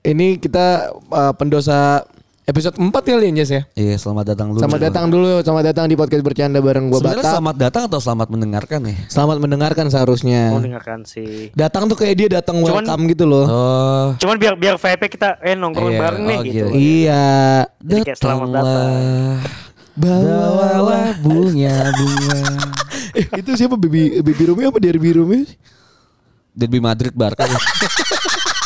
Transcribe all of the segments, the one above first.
Ini kita uh, pendosa episode 4 kali ya, Jes ya. Iya, selamat datang dulu. Selamat datang dulu, selamat datang di podcast bercanda bareng gua Sebenarnya Batak. selamat datang atau selamat mendengarkan nih? Selamat mendengarkan seharusnya. Mau dengarkan sih. Datang tuh kayak dia datang Cuman- welcome gitu loh. Oh, Cuman biar biar VIP kita eh nongkrong Iya, bareng nih oh, gitu. gitu. Iya. Jadi kayak selamat datang. Bawalah bunga bunga. Eh, itu siapa baby baby Rumi apa Derby Rumi? Derby Madrid Barca.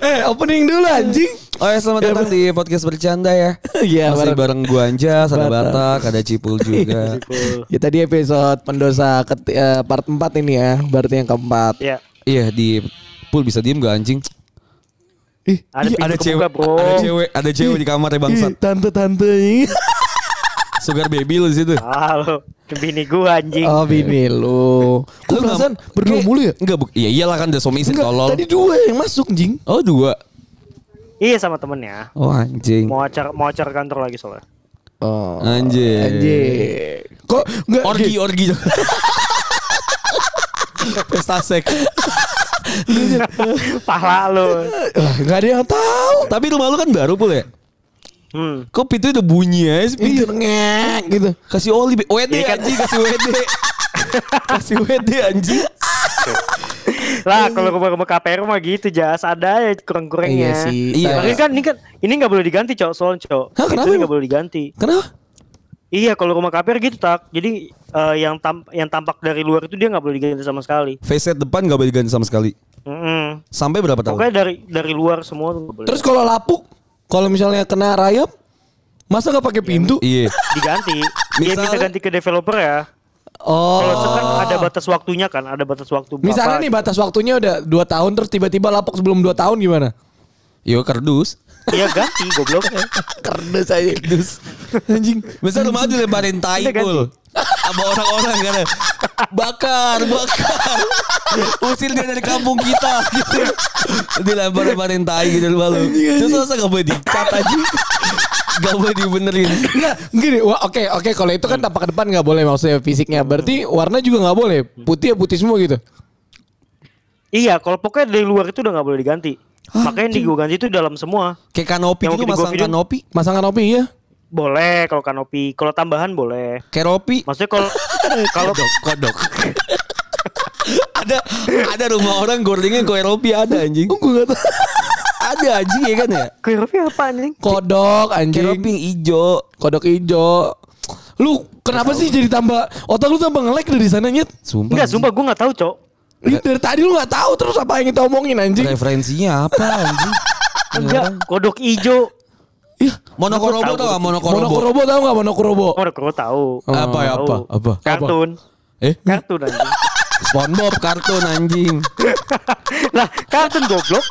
eh, opening dulu anjing. Oh ya selamat datang di podcast bercanda ya. Iya, Masih bareng- bareng gua Anjas, ada Batak. Ada Cipul juga. Ya tadi episode pendosa keti- eh, part 4 ini ya, berarti yang keempat. Ya. iya di Pul bisa diem gak anjing? Ih, Ada ada cewek, bro. ada cewek, ada cewek di kamar ya bangsat. tante-tante ini. Sugar baby lu di situ. Halo. Bini gua anjing. Oh, bini lu. Lu perasaan berdua Kayak- mulu ya? Enggak, bu. Iya iyalah kan udah suami istri tolol. tadi dua yang masuk, jing. Oh, dua. Iya sama temennya. Oh, anjing. Mau acara mau acara kantor lagi soalnya. Oh. Anjing. Anjing. Kok enggak Orgi, orgi. Pesta seks. Pala lu. Enggak ada yang tahu. Tapi rumah lu kan baru pul ya? Hmm. Kok pintu udah bunyi aja Iya, pintu? ngek gitu. Kasih oli. WD Iya kan? anjing, kasih WD. kasih WD anjing. Lah kalau rumah-rumah KPR mah gitu jas ada ya kurang-kurangnya. Iya sih. Iya. Makanya kan ini kan ini nggak boleh diganti cok soalnya cok. Hah, kenapa nggak boleh diganti. Kenapa? Iya kalau rumah KPR gitu tak. Jadi eh, yang tam yang tampak dari luar itu dia nggak boleh diganti sama sekali. Facet depan gak boleh diganti sama sekali. Mm-mm. Sampai berapa tahun? Pokoknya dari dari luar semua tuh nggak boleh. Terus kalau lapuk, kalau misalnya kena rayap, masa nggak pakai pintu? Iya. diganti. Iya kita ganti ke developer ya. Oh. Kalau itu kan ada batas waktunya kan, ada batas waktu berapa. Misalnya nih batas waktunya udah 2 tahun terus tiba-tiba lapuk sebelum 2 tahun gimana? Yo kardus. Iya ganti goblok. Kerdus aja. Kerdus. Anjing. Masa rumah dilemparin tai pul. Sama orang-orang kan. Bakar, bakar. Usir dia dari kampung kita gitu. Dilempar-lemparin tai gitu rumah lu. Terus masa gak boleh dicat aja. Gak boleh dibenerin. Enggak, gini. Wah, oke, oke kalau itu kan tampak ke depan nggak boleh maksudnya fisiknya. Berarti warna juga nggak boleh. Putih ya putih semua gitu. iya, kalau pokoknya dari luar itu udah nggak boleh diganti. Makanya yang diganti itu dalam semua. Kayak kanopi Yang gitu di masang kanopi. Masangan kanopi ya. Boleh kalau kanopi, kalau tambahan boleh. Keropi. Maksudnya kalau kalau Kodok, kodok. ada ada rumah orang gordingnya keropi ada anjing. Oh, gue gak tahu. Ada anjing ya kan ya? keropi apa anjing? Kodok anjing. Keropi ijo. Kodok hijau. Lu kenapa sih jadi tambah otak lu tambah nge-lag dari sana nyet? Sumpah. Enggak, sumpah gue nggak tahu, Cok. Ih, dari tadi lu nggak tahu terus apa yang kita omongin anjing? Referensinya apa anjing? Enggak, kodok ijo. Iya. Monokorobo tau gak monokorobo? Monokrobo tahu nggak monokrobo? Oh, gue tahu. Apa ya apa? Apa? Kartun. Eh? Kartun anjing. SpongeBob kartun anjing. lah, kartun goblok.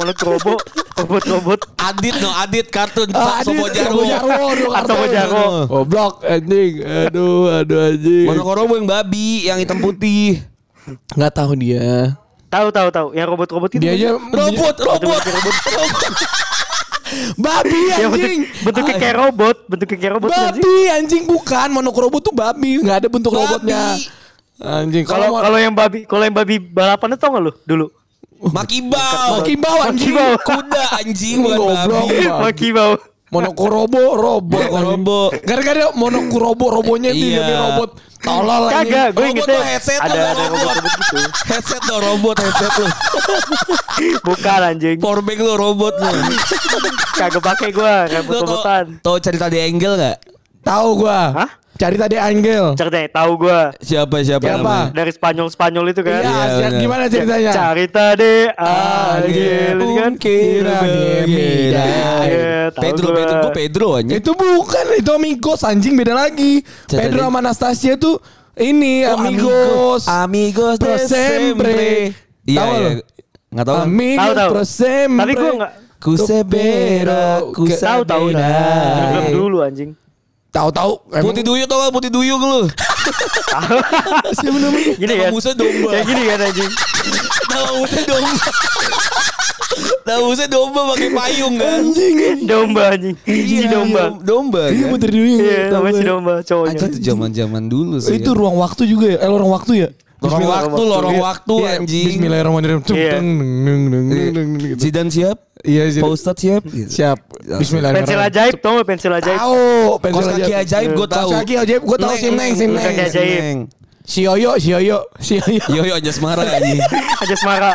Monokrobo, robot-robot. Adit no Adit kartun Ah, Sobo Jarwo. Sobo Jarwo, Sobo. Jarwo. Goblok anjing. Aduh, aduh anjing. Monokorobo yang babi yang hitam putih. Nggak tahu dia. Tahu tahu tahu, yang robot-robot itu. Dia aja Robot, robot. babi Yang bentuk, anjing. bentuknya kayak robot, bentuknya kayak robot? Babi anjing bukan monokrobo tuh babi, nggak ada bentuk Babi. robotnya. Anjing Kalau kalau yang babi, kalau yang babi balapan itu tau gak lu dulu? Makibau. Makibau anjing. Makibau. Kuda anjing bukan. Babi. Makibau. Monokrobo robot. Monokrobo. Gara-gara monokurobo robonya itu Iya. jadi robot. Tolol anjing. Kagak, gue Robot ingetnya tuh headset ada tuh, ada robot. gitu. Headset lo robot headset lo. Bukan anjing. Powerbank lo robot lo. Kagak pakai gue, kayak Lo tau, cerita di Angle gak? Tahu gua. Hah? Cari tadi Angel. Cerita tahu gue Siapa siapa, Siapa? namanya? dari Spanyol-Spanyol itu kan. Iya, Iya, siap. benar. gimana ceritanya? Cerita de Angel itu kan. Kira Iya, Pedro, gua. Pedro, gue Pedro aja. Itu bukan, itu amigos anjing beda lagi. Cerita Pedro sama Anastasia tuh ini Oh, amigos. Amigos Pro de sempre. Iya, Tahu iya. lo? Nggak tahu kan? Amigos Tahu, tahu. pro sempre. Tapi gue nggak Ku sebero, ku Ke- tahu tahu. Film dulu anjing. Tahu-tahu. Putih duyung tau gak putih duyung lu? Siapa namanya? Gini kan. Musa domba. Ya gini kan anjing. Nama Musa domba. Nama Musa domba pakai payung kan? Anjing. Domba anjing. Si domba. Domba Iya kan? Putri Duyung. Iya, namanya si gue. domba cowoknya. Anjing itu zaman-zaman dulu sih. Itu ya. ruang waktu juga ya? Eh ruang waktu ya? Lorong waktu, lorong waktu Iya, anjing. Bismillahirrahmanirrahim. Iya. gitu. Zidan siap? Iya, Zidane. Pak Ustadz siap? Siap. Pensil Bismillahirrahmanirrahim. ajaib tau gak pensil ajaib? Tahu, pensil Kos kaki ajaib gue Kos tahu. kaki ajaib gue tahu sim neng, sim Kos kaki neng. ajaib. Si Yoyo, si Yoyo, si Yoyo. Yoyo aja semara anjing. Aja semara.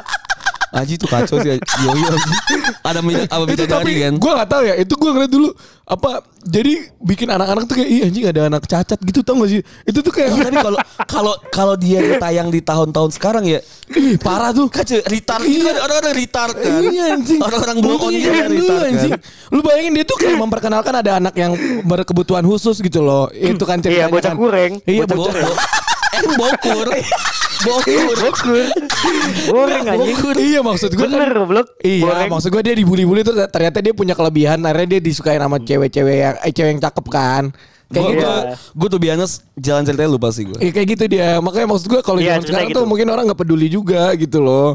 Aji tuh kacau sih Yoyo anjing. Ada apa itu bidadari tapi kan? gue gak tahu ya itu gue ngeliat dulu apa jadi bikin anak-anak tuh kayak iya anjing ada anak cacat gitu tau gak sih itu tuh kayak Tapi kalau kalau kalau dia tayang di tahun-tahun sekarang ya parah tuh kacau retard gitu kan orang-orang retard kan. Iya anjing Orang-orang blow on Iya, dulu, retard anjing. kan. Lu bayangin dia tuh kayak memperkenalkan ada anak yang berkebutuhan khusus gitu loh Itu kan ceritanya Iya, bocah kan. kureng. Iya Bo- bocah bo- Eh bokur. Bokur. Bokur. Goreng anjing. Iya maksud gue Bener goblok. Iya, Goreng. maksud gue dia dibully-bully terus ternyata dia punya kelebihan, akhirnya dia disukain sama cewek-cewek yang eh, cewek yang cakep kan. Kayak gitu. Iya. gue tuh biasa jalan ceritanya lupa sih gue. Iya kayak gitu dia. Makanya maksud gue kalau Iya, zaman ceritanya sekarang gitu. tuh mungkin orang nggak peduli juga gitu loh.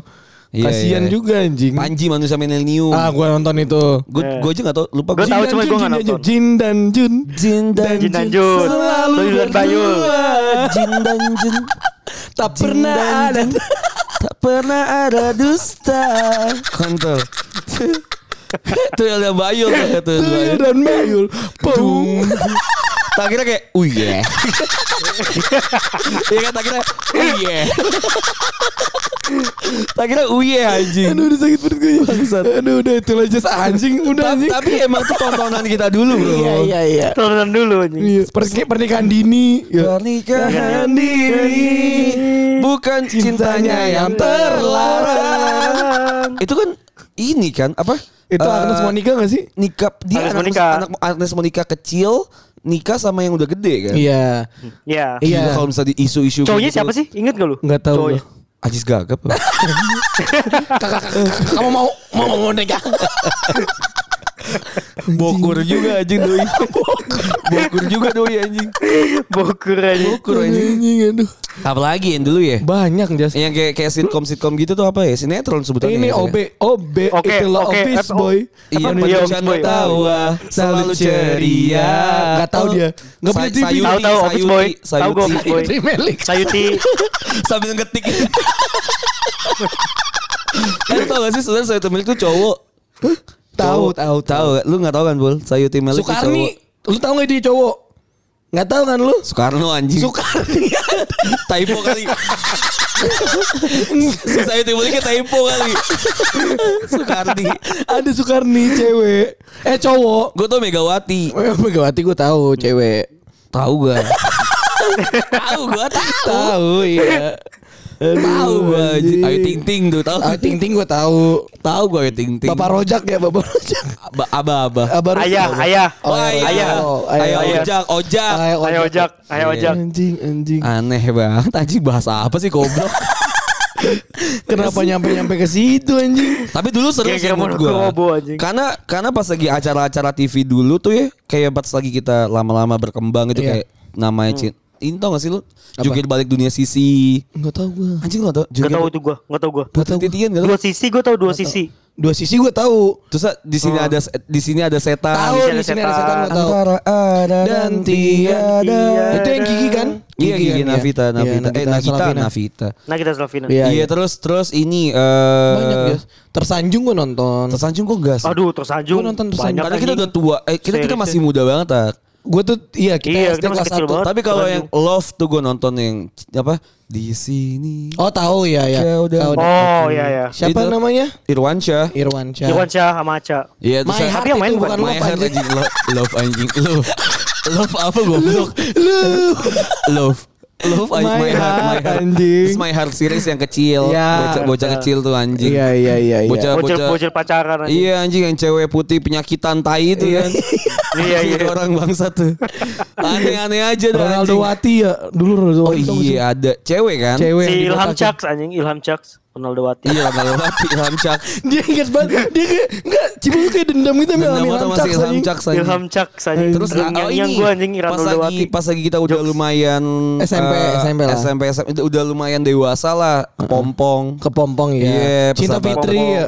Iya, Kasian iya. juga anjing. Panji manusia milenium. Ah, gue nonton itu. Gue Iya. gue aja gak tau lupa Gua gue. tahu Jin cuma dan gua Jun, nggak Jin dan nonton. Jin dan Jun. Jin dan Jin dan Jun. Selalu dan Bayul. berdua. Jin dan Jin. Tak pernah ada. Tak pernah ada dusta. Kontol. Tuh ada Bayul tuh. tuh, Tuyul Bayul. dan Bayul. Boom. Tak kira kayak, oh yeah. Iya kan tak kira, oh. Tak kira, oh yeah anjing. Aduh udah sakit perut gue. Aduh udah itu aja anjing. Udah anjing. Tapi emang tuh tontonan kita dulu bro. Iya iya iya. Tonton dulu anjing. Iya, perni- pernikahan dini. Pernikahan diri bukan cintanya yang terlarang. Itu kan ini kan apa? Itu Eh, Agnes Monica gak sih? nikah dia Agnes anak, Monica. anak Agnes Monica kecil nikah sama yang udah gede kan? Iya. Iya. Iya. Kalau misalnya di isu-isu Cowoknya begitu. siapa sih? Ingat gak lu? Nggak tahu Cowoknya. Ajis Gagap. Kakak, kamu mau mau mau nikah? Bokur juga anjing doi. Bokur juga doi anjing. Bokur aja. Bokur anjing. Anjing aduh. Apalagi yang dulu ya? Banyak jas. Yang kayak kayak sitcom sitcom gitu tuh apa ya? Sinetron sebutannya. Ini OB OB Oke, itulah oke, office boy. Iya, Apa? penuh Iya, canda Boy. tawa, selalu ceria. Nggak tahu dia. Nggak punya TV. Tahu tahu Office Boy. Tahu gue. Office Boy. Sayuti. Sambil ngetik. Lu tau gak sih sebenarnya Sayuti Melik tuh cowok? Tahu, tahu, tahu. Lu gak tahu kan, Bul? Sayuti Melik tuh cowok. Sukarni. Lu tahu nggak dia cowok? Nggak tahu kan lu? Soekarno anjing. Sukarni. typo kali. Sayuti Meliknya typo kali. Soekarni. Ada Sukarni cewek. Eh cowok. Gue tau Megawati. Eh, Megawati gue tahu cewek. Tahu gak? tahu gue tahu. Tahu iya. Tahu gue. Ayu Ting Ting tuh tahu. Ah, Ting Ting gue tahu. Tahu gue Ayu Ting Ting. Bapak Rojak ya Bapak Rojak. Aba aba. aba. Abah Rojak. Ayah, ayah. Oh, Wah, ayah. ayah. Oh, Ayo ayah. ayah. ojak, ojak. Ayah Ayo ojak, ayo Iya. ojak. Anjing anjing. Aneh banget anjing bahasa apa sih goblok. Kenapa nyampe-nyampe ke situ anjing? Tapi dulu seru sih menurut gua. Karena karena pas lagi acara-acara TV dulu tuh ya kayak pas lagi kita lama-lama berkembang itu Iya. kayak namanya. Ini tau gak sih lu? Apa? Jungkir balik dunia sisi. Enggak tahu gua. Anjing lu gak tau? Gak tau itu gua, gak tau gua. Putri Titian gak tau? Dua sisi gua tau dua sisi. Dua sisi gua tahu. Terus di sini ada di sini ada setan. Tahu di sini ada ada setan gua tahu. Antara ada Dan tiada. Itu yang Gigi kan? Iya Gigi kan, ya? Navita, Iya, Navita, eh Nagita, Slavina. Navita. Nah kita Slavina. Iya, Iya iya. terus terus ini eh Banyak ya. Tersanjung gua nonton. Tersanjung kok enggak sih? Aduh tersanjung. Gua nonton tersanjung. Banyak Karena kita udah tua. Eh kita kita masih muda banget tak. Gua tuh iya kita Iya, SD kita masih kelas kecil 1. banget. Tapi kalau yang Love tuh gue nonton yang apa di sini. Oh tahu ya ya. Kau Tahu. Oh iya ya. Siapa Itu- namanya? Irwansyah. Irwan Syah. Irwan Syah sama Aca. Iya My saya- Heart Tapi yang main bukan Love Heart anjing. anjing Lo- Love anjing Love Love apa goblok Love Love anjing My My Heart My Heart, Heart anjing. Terus My Heart series yang kecil Ya. Bocah bocah kecil tuh anjing Iya iya iya iya. Bocah bocah bocil pacaran anjing. Iya anjing yang cewek putih penyakitan tai itu kan Iya, iya. Orang bangsa tuh Aneh-aneh aja dah Ronaldo. Wati ya. Dulu Ronaldo Oh Wati. sih? iya ada Cewek kan Cewek Si Ilham. Chaks anjing, Ilham Chaks. Ronaldo Wati. Iya Ronaldo Wati Ilham Cak Dia ingat banget. Dia kayak enggak Cibul kayak dendam gitu sama Ilham Caks Ilham. Cak anjing. Ilham anjing. Terus yang, oh yang ini gua anjing pas Ronaldo lagi Wati. pas lagi kita udah lumayan SMP, eh, SMP lah. SMP SMP itu udah lumayan dewasa lah kepompong Kepompong ya. Iya, Cinta. Fitri ya.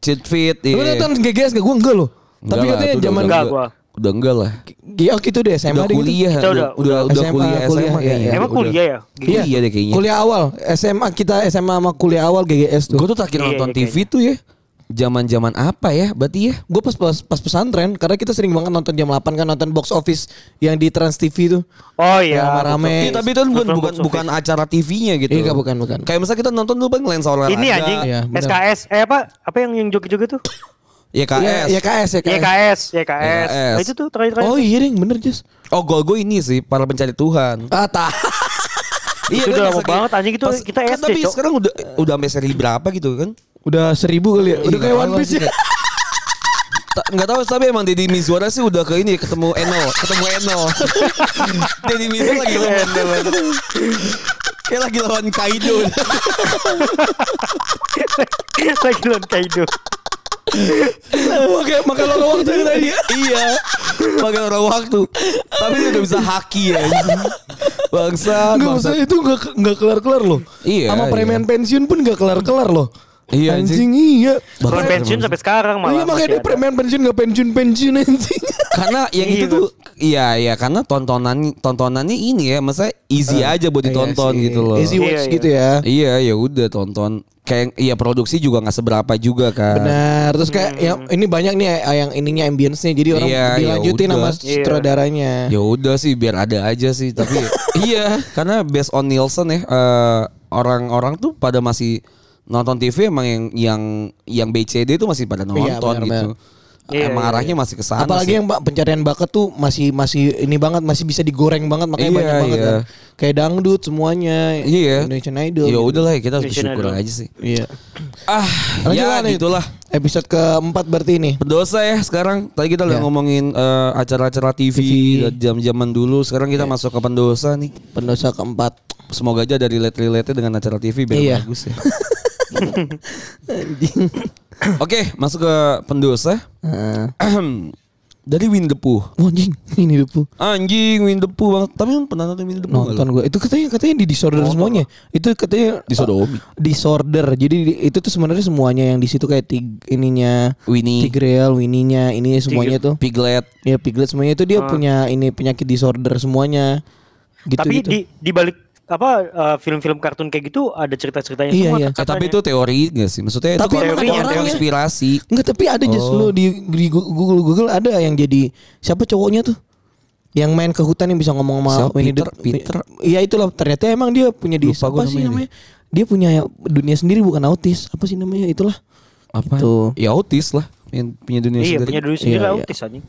cheat fit Lu iya. nonton GGS gak? Gue enggak loh. Tapi katanya zaman Enggak gua. Udah enggak lah. Iya gitu deh SMA Udah deh gitu. kuliah. Kita udah udah- udah, udah SMA, kuliah, kuliah, SMA kayaknya. iya. Emang kuliah ya? Iya, iya deh kayaknya. Kuliah awal SMA kita SMA sama kuliah awal GGS tuh. Gue tuh terakhir Iya, nonton iya, TV tuh ya. Zaman-zaman apa ya? Berarti ya? Gue pas, pas pas pesantren karena kita sering banget nonton jam 8 kan nonton box office yang di Trans TV tuh. Oh iya. Rame-rame. Iya, tapi itu kan bukan Nonton bukan bukan acara TV-nya gitu. Iya, bukan, bukan. Kayak misalnya kita nonton dulu bang lensa olahraga. Ini anjing benar. SKS eh apa apa yang yang joget-joget tuh? YKS. Iya, ya KS ya KS. YKS, YKS. YKS. Nah, itu tuh terakhir-terakhir. Oh iya bener Jess. Oh gol gue ini sih para pencari Tuhan. Ah, tah. Itu kan udah lama banget, anjing, itu kita kan SD, Tapi Cok. sekarang udah udah sampai seri berapa gitu kan? Udah seribu kali ya. Udah Iya, kayak One Piece ya. Ta- nggak tahu tapi emang Deddy Mizwar sih udah ke ini ketemu Eno, ketemu Eno. Deddy Mizwar lagi lawan Kayak lagi lawan Kaido. Lagi lawan Kaido. Oke, makan lo waktu itu tadi. iya. Pakai orang waktu. Tapi dia udah bisa haki ya. Bangsa, Enggak usah itu enggak enggak kelar-kelar loh. Iya, Sama iya. preman pensiun pun enggak kelar-kelar loh. Iya, anjing, iya. Belum pensiun sampai sekarang Iya malah. makanya masih dia preman pensiun enggak pensiun-pensiun anjing. Karena yang itu Iya, tuh iya iya karena tontonan tontonannya ini ya, masa easy aja buat ditonton Iya sih. gitu loh. Easy watch Iya, iya. gitu ya. Iya ya udah tonton kayak iya produksi juga nggak seberapa juga kan. Benar. Terus kayak yang ini banyak nih eh, yang ininya ambience-nya. Jadi orang Iya, ya dilanjutin sama udah. sutradaranya. Ya udah sih biar ada aja sih tapi iya karena based on Nielsen ya eh, orang-orang tuh pada masih nonton TV emang yang yang yang BCD itu masih pada nonton Iya, benar, gitu. Iya, emang iya, arahnya masih ke sana Apalagi sih. yang Mbak pencarian bakat tuh masih masih ini banget masih bisa digoreng banget makanya Iya, banyak banget iya. kan. Kayak dangdut semuanya. Iya. Indonesian Idol. Ya udahlah ya, kita harus bersyukur Idol. aja sih. Iya. Ah, Lanjut ya lah nih. gitulah. Episode keempat berarti ini. Berdosa ya sekarang. Tadi kita udah Ya. ngomongin eh, acara-acara TV, TV. jam-jaman dulu. Sekarang kita masuk ke pendosa nih. Pendosa keempat. Semoga aja ada relate-relate dengan acara TV biar Iya. bagus ya. Oke, masuk ke pendosa. Heeh. Dari Win the Pooh. Oh, anjing, ini depu. Anjing Win the Pooh banget. Tapi lu pernah nonton Win the Pooh Nonton gue. Itu katanya katanya di disorder semuanya. Itu katanya Disodomi. uh, disorder. Jadi di- itu tuh sebenarnya semuanya yang di situ kayak tig ininya Winnie, Tigreal, Winnie-nya, ini semuanya tuh. Piglet. Ya Piglet semuanya itu dia punya ini penyakit disorder semuanya. Gitu Tapi gitu. di di balik apa eh, film-film kartun kayak gitu ada cerita-ceritanya Iya, semua. iya. Tapi itu teori gak sih? Maksudnya itu Tapi kalau emang teori ada orangnya. konspirasi. Enggak, tapi ada just lu di, di Google Google ada yang jadi siapa cowoknya tuh? Yang main ke hutan yang bisa ngomong sama Siapa? Winnie Peter? the- Peter? Iya itulah ternyata emang dia punya di Lupa apa sih namanya namanya? Dia punya dunia sendiri bukan autis. Apa sih namanya? Itulah. Apa? Gitu. Ya autis lah. Yang punya dunia Iya, sendiri. punya dulu sendiri Iya, iya. autis anjing.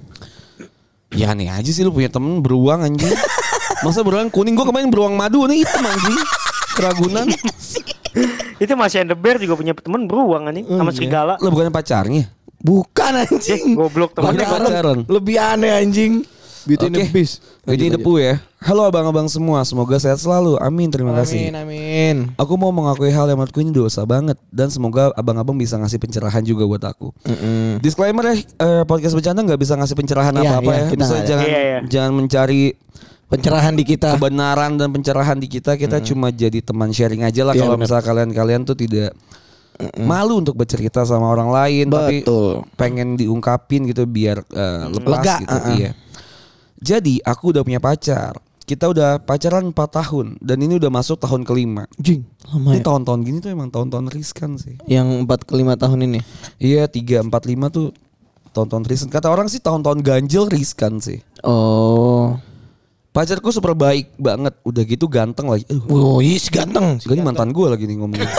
Ya aneh aja sih lu punya temen beruang anjing. Masa beruang kuning gua kemarin beruang madu nih hitam anjing. Keragunan. Itu masih and the Bear juga punya temen beruang anjing Oh, sama iya. serigala. Lah bukannya pacarnya? Bukan anjing. Eh, goblok temennya. pacaran. Lebih aneh anjing. Beauty and the Oke. Beast. Ini Lanjut, depu ya. Halo abang-abang semua, semoga sehat selalu. Amin, terima kasih. Amin amin. Aku mau mengakui hal yang menurutku ini dosa banget dan semoga abang-abang bisa ngasih pencerahan juga buat aku. Mm-mm. Disclaimer ya, eh, podcast bercanda nggak bisa ngasih pencerahan Iya, apa-apa iya, ya. kita Bisa jangan Iya, iya. jangan mencari Pencerahan di kita. kebenaran dan pencerahan di kita. Kita cuma jadi teman sharing aja lah Iya, kalau misalnya kalian-kalian tuh tidak malu untuk bercerita sama orang lain tapi Betul. pengen diungkapin gitu biar eh, lepas Lega, gitu uh-uh. iya. Jadi aku udah punya pacar. Kita udah pacaran 4 tahun dan ini udah masuk tahun kelima. Jing, lama Ini ya. tahun-tahun gini tuh emang tahun-tahun riskan sih. Yang 4 ke 5 tahun ini. Iya 3 4 5 tuh tahun-tahun riskan. Kata orang sih tahun-tahun ganjil riskan sih. Oh. Pacarku super baik banget, udah gitu ganteng lagi. Aduh, Wow, yes ganteng. ini mantan gue lagi nih ngomongin.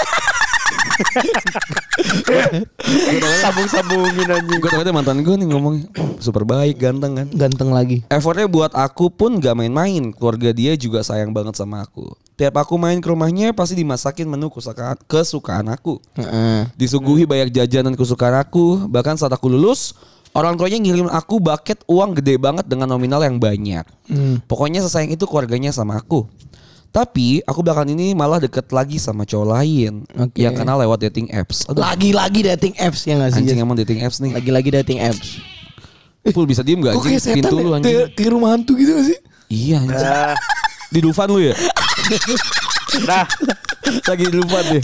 Sambung-sambungin anjing. gue ternyata mantan gue nih ngomongin oh, super baik, ganteng kan. Ganteng lagi. Effortnya buat aku pun gak main-main. Keluarga dia juga sayang banget sama aku. Tiap aku main ke rumahnya pasti dimasakin menu kesukaan, kesukaan aku. Heeh. Disuguhi banyak jajanan kesukaan aku. Bahkan saat aku lulus, orang tuanya ngirim aku bucket uang gede banget dengan nominal yang banyak. Hmm. Pokoknya sesayang itu keluarganya sama aku. Tapi aku belakangan ini malah deket lagi sama cowok lain Oke. yang kenal lewat dating apps. Lagi-lagi dating apps ya nggak sih? anjing emang dating apps nih. Lagi-lagi dating apps. Full bisa diem gak Kok kayak anjing? setan Pintu ya? lu anjing. Kayak, rumah hantu gitu gak sih? Iya anjing. Dah, Di Dufan lu ya? dah. Lagi di Dufan deh.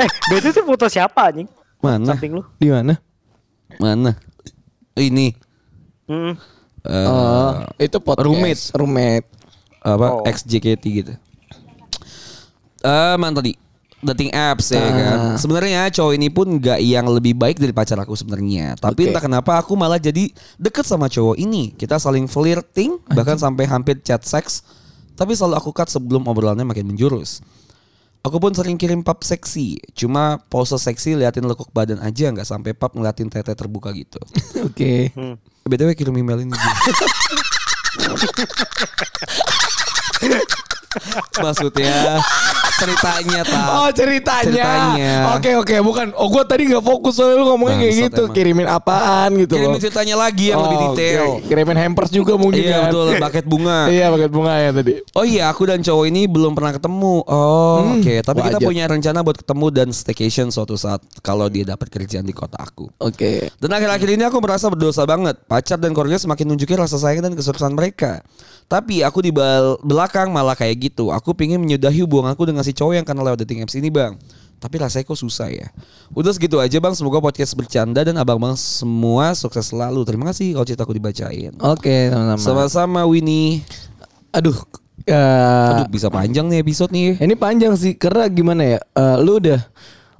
Eh, itu tuh foto siapa anjing? Mana? Samping lu. Di mana? Mana? Ini. Hmm. Eh, Oh, itu podcast. roommate. Roommate. apa Oh. ex JKT gitu. Eh mana tadi? Dating apps ya kan. Sebenarnya cowok ini pun gak yang lebih baik dari pacar aku sebenarnya. Tapi Oke. entah kenapa aku malah jadi deket sama cowok ini. Kita saling flirting bahkan sampai hampir chat seks. Tapi selalu aku cut sebelum obrolannya makin menjurus. Aku pun sering kirim pap seksi. Cuma pose seksi liatin lekuk badan aja nggak sampai pap ngeliatin tete terbuka gitu. Oke. BTW kirim email ini. Maksudnya ceritanya tak. Oh ceritanya. Ceritanya. Oke oke bukan. Oh gue tadi nggak fokus soalnya lu ngomongnya kayak Bangsat gitu. emang. Kirimin apaan gitu loh. Kirimin ceritanya lagi yang lebih Oh, detail. oke. Kirimin hampers juga mungkin Iya kan. betul, paket bunga. Iya paket bunga ya tadi. Oh iya, aku dan cowok ini belum pernah ketemu. Oh, oke. Tapi kita wajar. punya rencana buat ketemu dan staycation suatu saat kalau dia dapat kerjaan di kota aku. Oke. Dan akhir-akhir ini aku merasa berdosa banget. Pacar dan keluarga semakin nunjukin rasa sayang dan keseriusan mereka. Tapi aku di belakang malah kayak gitu. Aku pingin menyudahi hubungan aku dengan si cowok yang kenal lewat dating apps ini bang. Tapi rasanya kok susah ya. Udah segitu aja bang. Semoga podcast bercanda dan abang-abang semua sukses selalu. Terima kasih kalau cerita aku dibacain. Oke sama-sama. Sama-sama Winnie. Aduh. eh, Aduh bisa panjang nih episode nih. Ini panjang sih karena gimana ya? eh, lu udah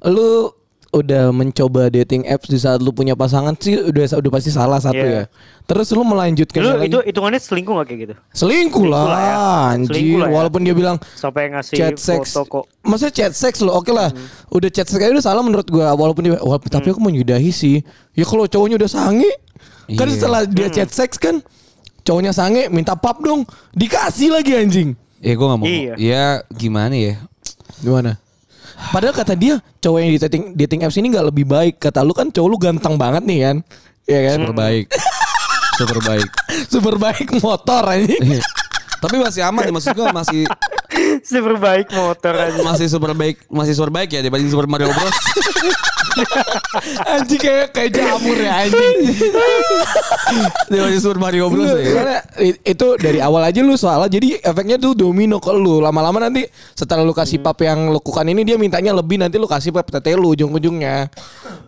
lu udah mencoba dating apps di saat lu punya pasangan sih udah udah pasti salah satu Iya. ya. Terus lu melanjutkan Lu lagi. itu hitungannya selingkuh gak kayak gitu? selingkuh lah, Selingkuh lah ya. anjir. Selingkuh lah ya. Walaupun dia bilang Sampai ngasih chat seks. foto kok. Maksudnya chat seks lo oke lah. Udah chat seks aja udah salah menurut gua walaupun dia walaupun tapi aku menyudahi sih. Ya kalau cowoknya udah sange kan Iya. setelah dia chat seks kan cowoknya sange minta pap dong. Dikasih lagi anjing. Ya gue gak mau. Iya. Ya gimana ya. Gimana? Padahal kata dia cowok yang di dating, dating apps ini nggak lebih baik. Kata lu kan cowok lu ganteng banget nih kan. Iya kan? Super baik. Super baik. Super baik motor anjing. Iya. Tapi masih aman ya maksud gue masih Super baik motor aja. masih super baik masih super baik ya dibanding Super Mario Bros. anjing kayak kayak jamur ya anjing. dibanding Super Mario Bros. Lu, ya. karena itu dari awal aja lu salah jadi efeknya tuh domino ke lu lama-lama nanti setelah lu kasih pap yang lakukan ini dia mintanya lebih nanti lu kasih pap tete lu ujung-ujungnya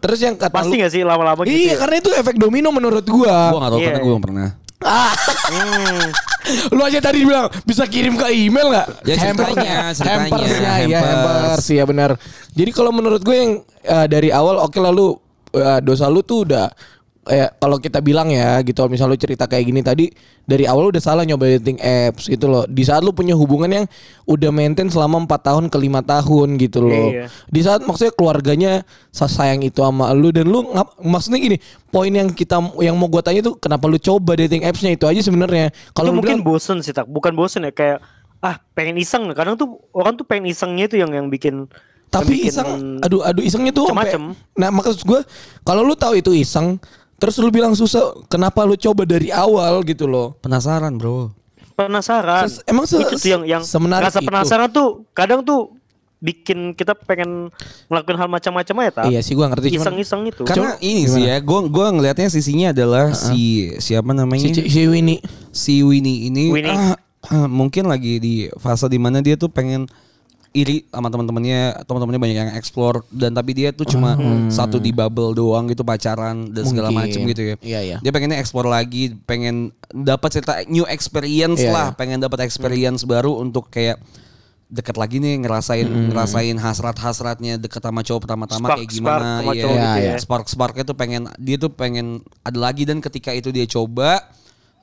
terus yang kata Pasti lu gak sih lama-lama gitu? iya ya? karena itu efek domino menurut gua Gue gak tau Iya, karena iya. gue belum pernah. Hmm. lu aja tadi bilang bisa kirim ke email nggak Ya, ceritanya, ceritanya, hampersnya ya hampers. hampers ya benar jadi kalau menurut gue yang eh, dari awal oke lalu dosa lu tuh udah eh, kalau kita bilang ya gitu misal lu cerita kayak gini tadi dari awal lu udah salah nyoba dating apps gitu loh di saat lu punya hubungan yang udah maintain selama 4 tahun ke lima tahun gitu loh Iya. di saat maksudnya keluarganya sa- sayang itu sama lu dan lu maksudnya gini poin yang kita yang mau gua tanya tuh kenapa lu coba dating appsnya itu aja sebenarnya Kalau mungkin bilang bosen sih tak, bukan bosen ya kayak ah pengen iseng. Kadang tuh orang tuh pengen isengnya itu yang yang bikin tapi yang bikin iseng aduh aduh isengnya tuh Macem-macem. nah maksud gue kalau lu tahu itu iseng terus lu bilang susah kenapa lu coba dari awal gitu loh Penasaran bro. penasaran. Ses- emang se- itu tuh yang yang semenarik rasa itu? penasaran tuh kadang tuh bikin kita pengen ngelakuin hal macam-macam aja tak. iya sih gue ngerti Iseng-iseng itu. Karena ini sih ya, gue gua ngelihatnya sisinya adalah si siapa namanya si, si Winnie si Winnie ini Winnie. ah, ah, mungkin lagi di fase di mana dia tuh pengen iri sama teman-temannya teman-temannya banyak yang explore dan tapi dia tuh cuma satu di bubble doang gitu pacaran dan segala Mungkin. macem gitu ya Iya, iya. dia pengennya explore lagi pengen dapat cerita new experience Iya, lah iya. pengen dapat experience baru untuk kayak deket lagi nih ngerasain ngerasain hasrat-hasratnya deket sama cowok pertama-tama kayak spark gimana sama iya. cowok gitu ya. spark sparknya tuh pengen dia tuh pengen ada lagi dan ketika itu dia coba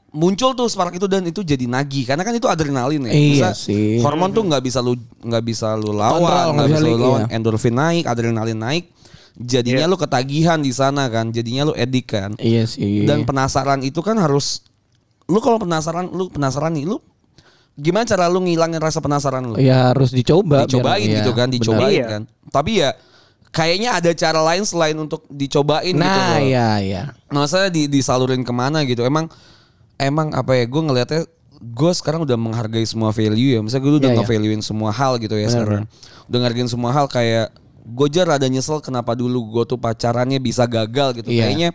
muncul tuh spark itu dan itu jadi nagih. Karena kan itu adrenalin ya. Iya Bisa- sih. hormon tuh nggak bisa lu nggak bisa lu lawan nggak bisa bisa lu lawan. iya. endorfin naik adrenalin naik. Jadinya Iya. lu ketagihan di sana kan. Jadinya lu edik kan. Iya sih. Dan penasaran itu kan harus lu kalau penasaran lu penasaran nih lu gimana cara lu ngilangin rasa penasaran lu? Ya harus dicoba biar- dicobain iya, gitu kan benar. dicobain Iya. kan. Tapi ya kayaknya ada cara lain selain untuk dicobain gitu nah iya iya. Maksudnya di, disalurin ke mana gitu. Emang Emang apa ya Gue ngelihatnya Gue sekarang udah menghargai semua value ya. Misalnya gue udah Iya, iya. nge-valuein semua hal gitu ya Benar, sekarang. Udah ngehargain semua hal kayak Gue aja rada nyesel kenapa dulu gue tuh pacarannya bisa gagal gitu. Iya. Kayaknya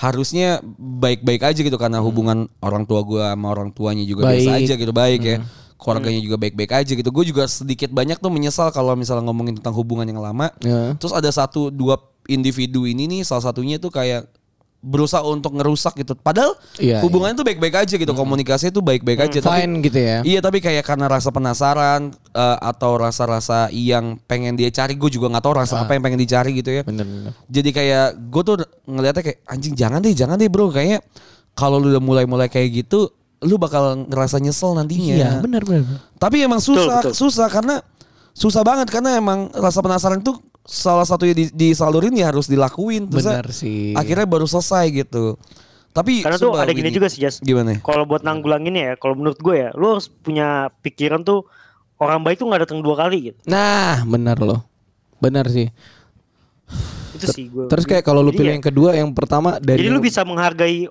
harusnya baik-baik aja gitu Karena hubungan orang tua gue sama orang tuanya juga Baik. biasa aja gitu Baik ya. Keluarganya juga baik-baik aja gitu. Gue juga sedikit banyak tuh menyesal kalau misalnya ngomongin tentang hubungan yang lama. Ya. Terus ada satu dua individu ini nih salah satunya tuh kayak berusaha untuk ngerusak gitu. Padahal Iya, hubungannya tuh baik-baik aja gitu, komunikasi tuh baik-baik aja. Tapi- Fine gitu ya. Iya tapi kayak karena rasa penasaran eh, atau rasa-rasa yang pengen dia cari, gue juga nggak tahu rasa apa yang pengen dicari gitu ya. Bener-bener. Jadi kayak gue tuh ngeliatnya kayak anjing jangan deh, jangan deh bro. Kayaknya kalau lu udah mulai-mulai kayak gitu, lu bakal ngerasa nyesel nantinya. Iya, benar benar. Tapi emang susah, betul. susah karena susah banget karena emang rasa penasaran itu salah satunya di, disalurin ya harus dilakuin. Terus Benar sih. Akhirnya baru selesai gitu. Tapi Karena tuh ada gini juga sih Jas. Gimana? Kalau buat nanggulanginnya ya, kalau menurut gue ya, lu harus punya pikiran tuh orang baik tuh nggak datang dua kali gitu. Nah, benar loh. Benar sih. Itu sih gue. Terus kayak kalau lu Jadi pilih ya- yang kedua, yang pertama dari Jadi lu bisa menghargai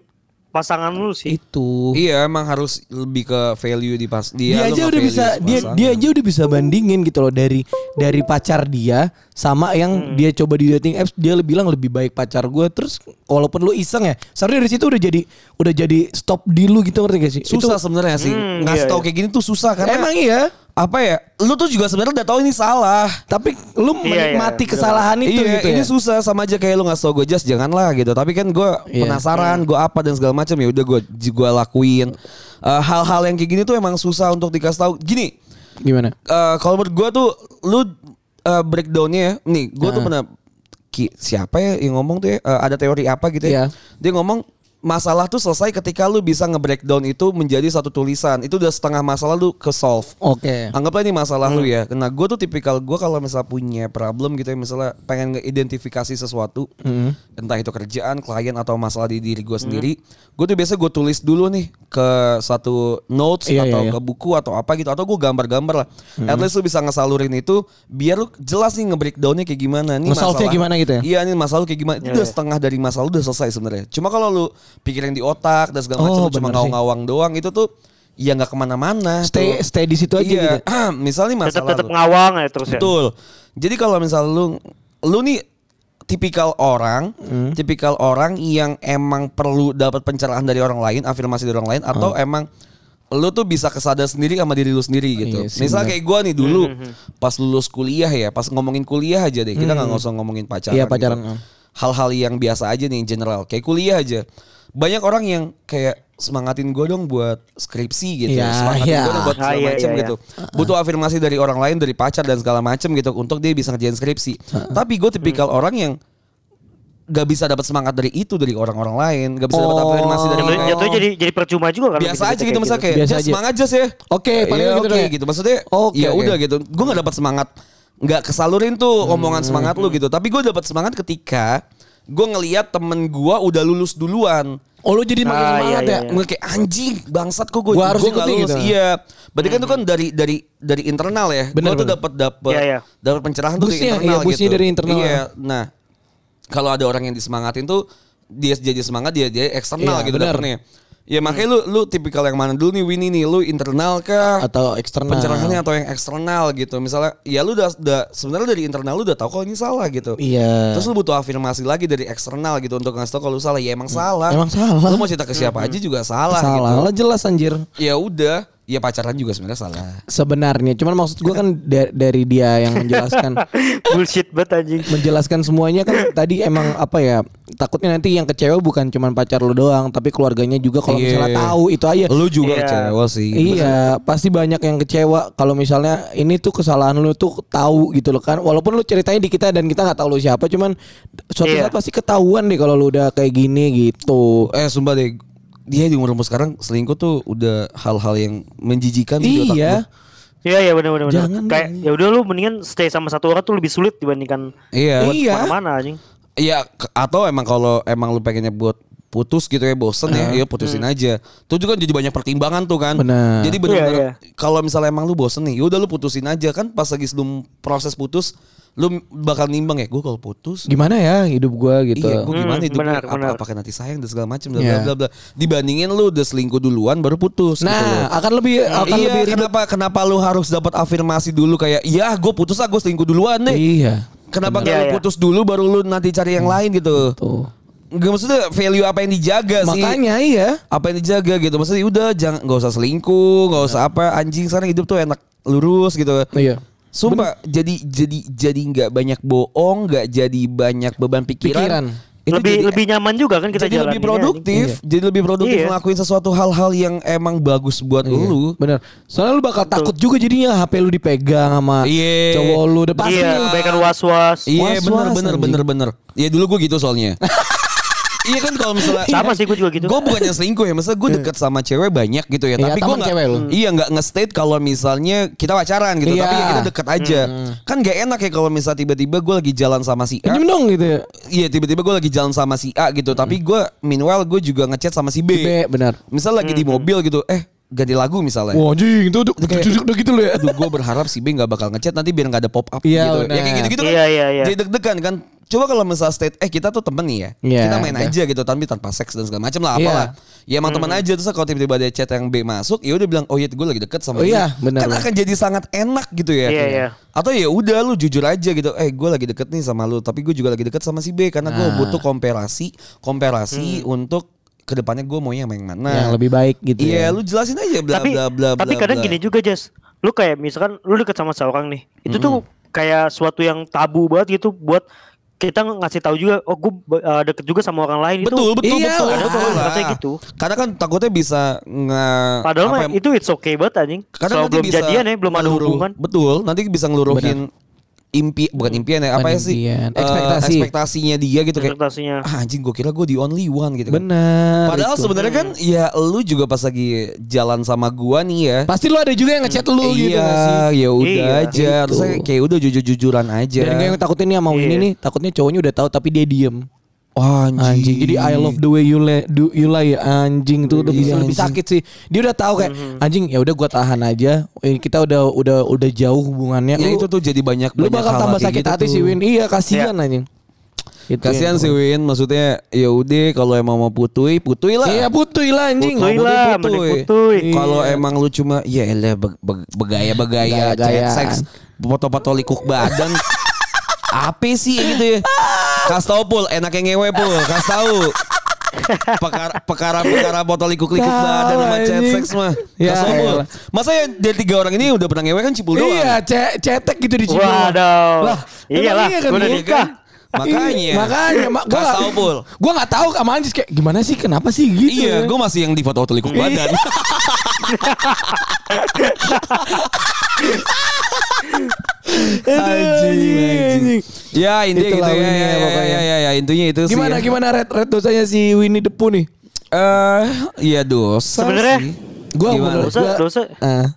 pasangan lu sih. itu. Iya emang harus lebih ke value di pas dia lu aja udah bisa dia pasangan. dia aja udah bisa bandingin gitu loh dari dari pacar dia sama yang dia coba di dating apps dia lebih bilang lebih baik pacar gue terus walaupun lu iseng ya sebenarnya dari situ udah jadi udah jadi stop di lu gitu ngerti gak sih susah sebenarnya sih Hmm, ngasih iya, tau iya. kayak gini tuh susah karena emang iya apa ya lu tuh juga sebenarnya udah tahu ini salah. Tapi lu Iya, iya, menikmati bener. kesalahan itu iya gitu ini ya? susah sama aja kayak lu ngasih tau gue just janganlah gitu. Tapi kan gue Iya. penasaran gue apa dan segala macam ya udah gue gue lakuin. Eh, hal-hal yang kayak gini tuh emang susah untuk dikasih tahu gini gimana? eh, kalau menurut gue tuh lu eh, breakdownnya ya. Nih gue tuh Nah. pernah Ki, siapa ya yang ngomong tuh ya? Eh, ada teori apa gitu ya? Iya. dia ngomong masalah tuh selesai ketika lu bisa nge-breakdown itu menjadi satu tulisan itu udah setengah masalah lu ke solve oke Anggaplah ini masalah lu Hmm. ya. Nah, gue tuh tipikal gue kalau misalnya punya problem gitu ya, misalnya pengen ngeidentifikasi sesuatu, Hmm. entah itu kerjaan, klien atau masalah di diri gue sendiri, gue tuh biasa gue tulis dulu nih ke satu notes Iya, atau iya, iya. ke buku atau apa gitu, atau gue gambar-gambar lah. Hmm. At least lu bisa ngesalurin itu, biar lu jelas nih nge-breakdownnya kayak gimana. Nih Nge-solve-nya masalah- gimana gitu ya? Iya, ini masalah lu kayak gimana. Itu Iya, udah iya. setengah dari masalah lu udah selesai sebenarnya. Cuma kalau lu pikirin di otak dan segala macam, Oh, cuma ngawang-ngawang doang, itu tuh ya nggak ke mana-mana. stay tuh. stay di situ aja iya. gitu misalnya nih Tetap masalah tetap lu. ngawang ya terus ya. Betul. Jadi kalau misal lu lu nih tipikal orang, Hmm. tipikal orang yang emang perlu dapat pencerahan dari orang lain, afirmasi dari orang lain atau emang lu tuh bisa kesadar sendiri sama diri lu sendiri gitu. Iya Misal kayak gua nih dulu pas lulus kuliah ya, pas ngomongin kuliah aja deh. Kita nggak usah ngomongin pacaran. Iya, pacaran, gitu. mm. Hal-hal yang biasa aja nih general, kayak kuliah aja. Banyak orang yang kayak semangatin gue dong buat skripsi gitu, Iya, semangatin iya. gue dong buat Ah, segala iya, macam iya, iya. gitu. Butuh afirmasi dari orang lain, dari pacar dan segala macam gitu untuk dia bisa ngerjain skripsi. Tapi gue tipikal orang yang gak bisa dapat semangat dari itu dari orang-orang lain, gak bisa dapat Oh. afirmasi dari Jatuh, kayak- jatuhnya jadi jadi percuma juga kan. biasa aja gitu misalnya kayak Biasa "Jas, aja. semangat aja ya. Oke, paling Iya, gitu oke deh. gitu. Maksudnya Oke, ya oke. udah gitu. Gue gak dapat semangat nggak kesalurin tuh Hmm, omongan semangat lu gitu. Tapi gue dapat semangat ketika gue ngelihat temen gue udah lulus duluan. oh lu jadi makin Ah, semangat iya, ya iya. Gue kayak anjing bangsat kok gue Gua harus gua ikuti gitu. Iya. Berarti kan itu kan dari dari dari internal ya. Bener, Gue tuh dapat dapat Iya, iya. dapat pencerahan tuh dari internal iya, boostnya gitu. dari internal. Iya. Nah, kalau ada orang yang disemangatin tuh dia jadi semangat dia dia eksternal Iya, gitu bener. dapetnya. Ya makanya lu lu tipikal yang mana dulu nih Winnie nih lu internal kah atau eksternal pencerahannya atau yang eksternal gitu. Misalnya ya lu udah, udah sebenarnya dari internal lu udah tahu kalau ini salah gitu. iya Terus lu butuh afirmasi lagi dari eksternal gitu untuk ngasih tau kalau lu salah. Ya emang salah. Emang salah. Lu mau cerita ke siapa aja juga salah, salah gitu. lah jelas anjir Ya udah, ya pacaran juga sebenarnya salah. sebenarnya cuman maksud gua kan da- dari dia yang menjelaskan Bullshit banget anjing. menjelaskan semuanya kan tadi emang apa ya takutnya nanti yang kecewa bukan cuman pacar lu doang tapi keluarganya juga kalau Iya. misalnya tahu itu aja Lu juga Iya. kecewa sih. Iya, pasti banyak yang kecewa kalau misalnya ini tuh kesalahan lu tuh tahu gitu loh kan. Walaupun lu ceritanya di kita dan kita nggak tahu lu siapa, cuman suatu Iya. saat pasti ketahuan deh kalau lu udah kayak gini gitu. Eh sumpah deh, dia di umur umur sekarang selingkuh tuh udah hal-hal yang menjijikan sih di otak Iya. Iya iya benar benar. Jangan Kayak ya udah lu mendingan stay sama satu orang tuh lebih sulit dibandingkan Iya. buat Iya. mana anjing. Iya, atau emang kalau emang lu pengennya buat putus gitu ya bosen ya, ya putusin aja. Tuh juga jadi banyak pertimbangan tuh kan. Benar. Jadi benar-benar Iya, kalau misalnya emang lu bosen nih, yaudah lu putusin aja kan pas lagi sebelum proses putus, lu bakal nimbang ya, gue kalau putus Gimana ya hidup gua gitu. Iya, gue gimana Hmm, hidup benar, apa, benar. apakah nanti sayang dan segala macam bla Iya. bla bla. Dibandingin lu udah selingkuh duluan baru putus gitu loh. nah, akan lebih akan iya, lebih kenapa kenapa lu harus dapat afirmasi dulu kayak, "Ya, gue putus ah, gue selingkuh duluan nih." Iya. Kenapa nggak Iya, lu iya. putus dulu baru lu nanti cari yang lain gitu? Tuh. Gak maksudnya value apa yang dijaga sih? Makanya iya. Apa yang dijaga gitu? Maksudnya udah jangan nggak usah selingkuh, nggak usah apa anjing sekarang hidup tuh enak lurus gitu. Iya. Sumpah jadi jadi jadi nggak banyak bohong, nggak jadi banyak beban pikiran. Pikiran. Itu lebih jadi- lebih nyaman juga kan kita jadi lebih jalaninnya, produktif, jadi lebih produktif Iya. ngelakuin sesuatu hal-hal yang emang bagus buat lu. Bener. Soalnya lu bakal takut juga jadinya HP lu dipegang sama Iya. cowok lu. Pasti. Iya, kebaikan was-was. Iya Was-was, bener bener anjing. bener bener. Iya dulu gue gitu soalnya. iya kan kalau misalnya Sama sih gue juga gitu. Gue bukannya selingkuh ya, maksudnya gue deket sama cewek banyak gitu ya. Iya, tapi gue lu. iya nggak nge-state kalau misalnya kita pacaran gitu. Iya. Tapi ya kita deket aja. Kan gak enak ya kalau misalnya tiba-tiba gue lagi jalan sama si A. Pinjem dong gitu ya. Iya tiba-tiba gue lagi jalan sama si A gitu. Tapi gue meanwhile gue juga ngechat sama si B. B, benar. Misal lagi di mobil gitu, eh ganti lagu misalnya. Wah anjing itu udah udah udah gitu lu ya. Aduh gue berharap si B gak bakal ngechat nanti biar gak ada pop up Iya, gitu. benar. Ya kayak gitu-gitu kan. Iya, iya, iya. Jadi deg-degan kan. Coba kalau misal state eh kita tuh temen nih ya. Iya, kita main oke. aja gitu tapi tanpa seks dan segala macam lah Iya. apalah. Ya emang teman aja terus kalau tiba-tiba ada chat yang B masuk ya udah bilang oh iya gue lagi deket sama Oh dia. iya, benar, Kan akan jadi sangat enak gitu ya. Iya, iya. Atau ya udah lu jujur aja gitu. Eh gue lagi deket nih sama lu tapi gue juga lagi deket sama si B karena gue Nah. butuh komparasi komparasi untuk ke depannya gue maunya sama yang mana. Yang lebih baik gitu Iya, ya. lu jelasin aja bla tapi bla bla tapi bla, kadang bla. gini juga Jas lu kayak misalkan lu deket sama seorang nih itu tuh kayak suatu yang tabu banget gitu buat kita ngasih tahu juga oh gue deket juga sama orang lain Betul, itu betul, Iya betul. Betul lah. rasanya gitu. Karena kan takutnya bisa nge padahal apa mah ya, itu it's okay banget anjing Soal nanti belum bisa jadian ya belum ada hubungan Betul, nanti bisa ngeluruhin impi bukan impian ya, apa Bukan ya sih? impian, ekspektasi. ekspektasinya dia gitu kayak ekspektasinya ah, anjing gue kira gue the only one gitu kan. Benar. Padahal sebenarnya kan ya lu juga pas lagi jalan sama gua nih ya. pasti lu ada juga yang ngechat lu gitu iya, gak sih? ya udah Iya, aja. gitu. Terus kayak- kayak udah jujur-jujuran aja. Dan yang takutin nih sama ini Iya. nih, takutnya cowoknya udah tahu tapi dia diem. Anjing. Anjing. Jadi I love the way you lay, do you lie anjing tuh udah Iya, lebih sakit sih. Dia udah tahu kayak anjing ya udah gua tahan aja. Eh, Kita udah udah udah jauh hubungannya. ya Lu- itu tuh jadi banyak lu banyak bakal tambah sakit gitu hati tuh. sih Win. Iya kasihan anjing. Itu Kasihan sih Win, maksudnya ya udah kalau emang mau putui, putui lah. Iya putuy lah anjing. Kalau lah, mending putuy. putuy. Kalau Iya. emang lu cuma ya elah be- be- begaya-begaya, chat seks, foto-foto likuk badan. Apa sih gitu ya? Kas tau pul, enaknya ngewe pul, kas tau. Perkara foto likuk likuk Tahu, badan sama chat seks mah. Ya, Kas tau pul. elah. Masa ya dari tiga orang ini udah pernah ngewe kan cipul doang. Iya, ce- cetek gitu di Cibinong. Waduh. Lah, Iyalah, iya kan, udah nikah. Makanya. Iya, makanya mak gua tau pul. Gua enggak tahu sama Anjis kayak gimana sih kenapa sih gitu. Iya, ya? gue masih yang di foto-foto likuk badan. anjing. Ya intinya Itulah gitu ya, Winnie ya, ya, ya, pokoknya. ya, ya, ya, intinya itu sih. Gimana ya. gimana red red dosanya si Winnie the Pooh nih? Eh, iya dosa Sebenarnya. Gua Gimana? menurut Dosa- gua, dosa. Ah,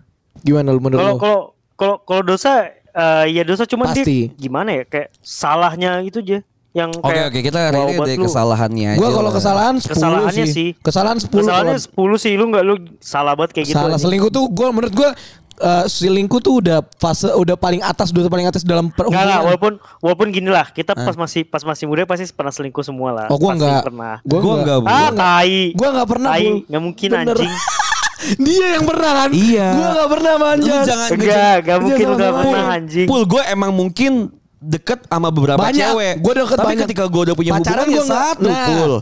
gimana lu menurut Kalau lu? kalau kalau kalau dosa eh, ya dosa cuma Pasti. dia gimana ya kayak salahnya itu aja yang Oke kayak oke kita hari ini dari kesalahannya aja. Gua kalau lah. kesalahan 10 Kesalahannya sih. sih. Kesalahan 10 Kesalahannya kalau 10 sih lu nggak lu salah banget kayak gitu. salah selingkuh tuh gua menurut gua eh, selingkuh tuh udah fase udah paling atas udah paling atas dalam Enggak lah, perhubungan. walaupun walaupun gini lah, kita pas masih pas masih muda pasti pernah selingkuh semua lah. Oh gua Pasti enggak. pernah. Gua Gua enggak. enggak. Ah, tai. Gua enggak pernah, Tai, Bu. nggak mungkin Bener. anjing. Dia yang pernah kan? Iya. Gua enggak pernah Lu manjat. jangan Enggak, enggak mungkin enggak pernah anjing. Pul gue emang mungkin deket sama beberapa Banyak. cewek. Gua deket Tapi banyak. ketika gue udah punya Pacaran hubungan ya gua enggak. satu, Nah. Pul.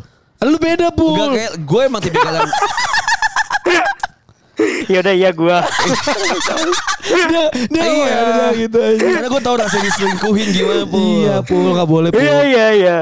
Lu beda, Pul. Enggak kayak gue emang tipikal yang Ya udah iya gua. dia dia Iya. iya. ada gitu aja. Karena gue tau rasanya diselingkuhin gimana Pul. Iya, Pul enggak boleh, Pul. Iya iya iya.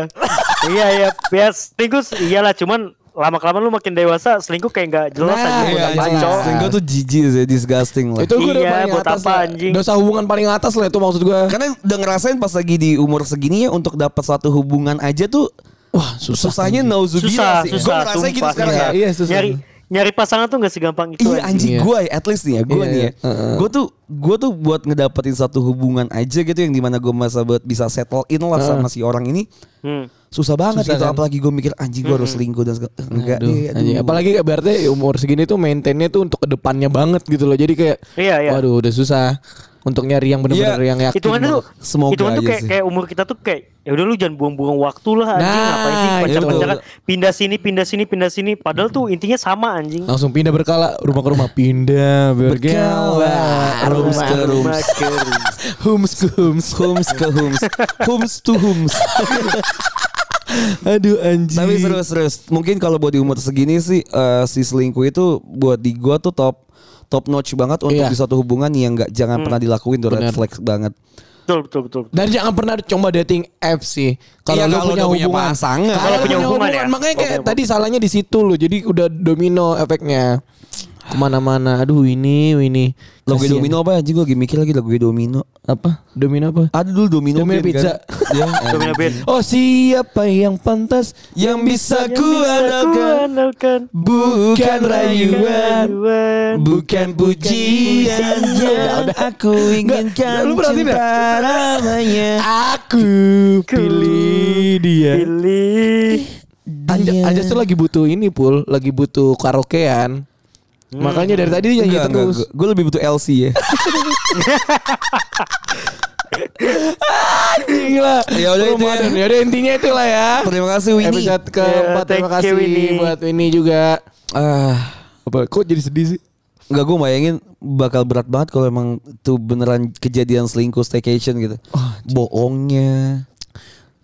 Iya iya, ya selingkuh iyalah cuman lama kelamaan lu makin dewasa selingkuh kayak enggak jelas Nah, aja Iya. Cowok. Selingkuh tuh jijik sih, disgusting lah. Itu gue udah Iya, paling buat atas apa, lah. anjing? Dosa hubungan paling atas lah itu maksud gue. Karena udah ngerasain pas lagi di umur segini ya untuk dapat satu hubungan aja tuh Wah, susah. susahnya nauzubillah Susah, sih. Gue susah, ngerasain gitu sumpah, sekarang susah. ya. Iya, susah. Nyari nyari pasangan tuh enggak segampang itu. Iya anjing Iya. gue at least nih ya gue Iya, nih ya iya. Heeh. gue tuh gue tuh buat ngedapetin satu hubungan aja gitu yang di mana gue masa buat bisa settle in lah sama si orang ini Hmm. susah banget Susah gitu kan? apalagi gue mikir anjing gue harus selingkuh dan segala enggak Aduh, deh anjing. aduh. Apalagi berarti umur segini tuh maintainnya tuh untuk ke depannya banget gitu loh. Jadi kayak, Iya, iya. waduh udah susah untuk nyari yang bener-bener Iya, yang yakin. Hitungannya tuh Semoga hitungan tuh aja kayak sih. kayak umur kita tuh kayak ya udah lu jangan buang-buang waktu lah anjing. Nah, ngapain sih iya pacar-pacaran pindah sini pindah sini pindah sini. Padahal tuh intinya sama anjing. langsung pindah berkala rumah ke rumah. Pindah berkala. Rooms ke rooms. hums ke hums. Hums ke hums. Hums to hums. Aduh anjing. Tapi serius-serius Mungkin kalau buat di umur segini sih eh, Si selingkuh itu Buat di gue tuh top Top notch banget Untuk Iya. di suatu hubungan Yang nggak jangan pernah dilakuin tuh Red flag banget Betul betul betul. Dan jangan pernah coba dating apps sih. Kalau Iya, lu kalau punya udah punya hubungan. pasangan. Kalau Kalau punya hubungan, hubungan ya. makanya kayak oke. tadi salahnya di situ loh. Jadi udah domino efeknya. Ke mana-mana. Aduh ini ini. Lagu Kasian. domino apa anjing gue lagi mikir lagi lagu domino. apa? Domino apa? Ada dulu domino, Domino band pizza. Kan? Ya, Domino. Oh siapa yang pantas Yang bisa Yang ku bisa ku andalkan bukan rayuan. Bukan pujian yang aku inginkan Lu perhatiin cinta namanya Aku pilih dia. Pilih. Anja, Anjas tuh lagi butuh ini pul, lagi butuh karaokean. Makanya dari tadi dia nyanyi Enggak, enggak, terus. gue lebih butuh LC ya Gila. Ya udah itu ya. Ya udah intinya itulah ya. Terima kasih Winnie Episode keempat Ya, terima thank you, kasih Winnie. buat Winnie juga. Ah, Apa? Kok jadi sedih sih? Enggak gue bayangin bakal berat banget kalau emang tuh beneran kejadian selingkuh staycation gitu. Bohongnya.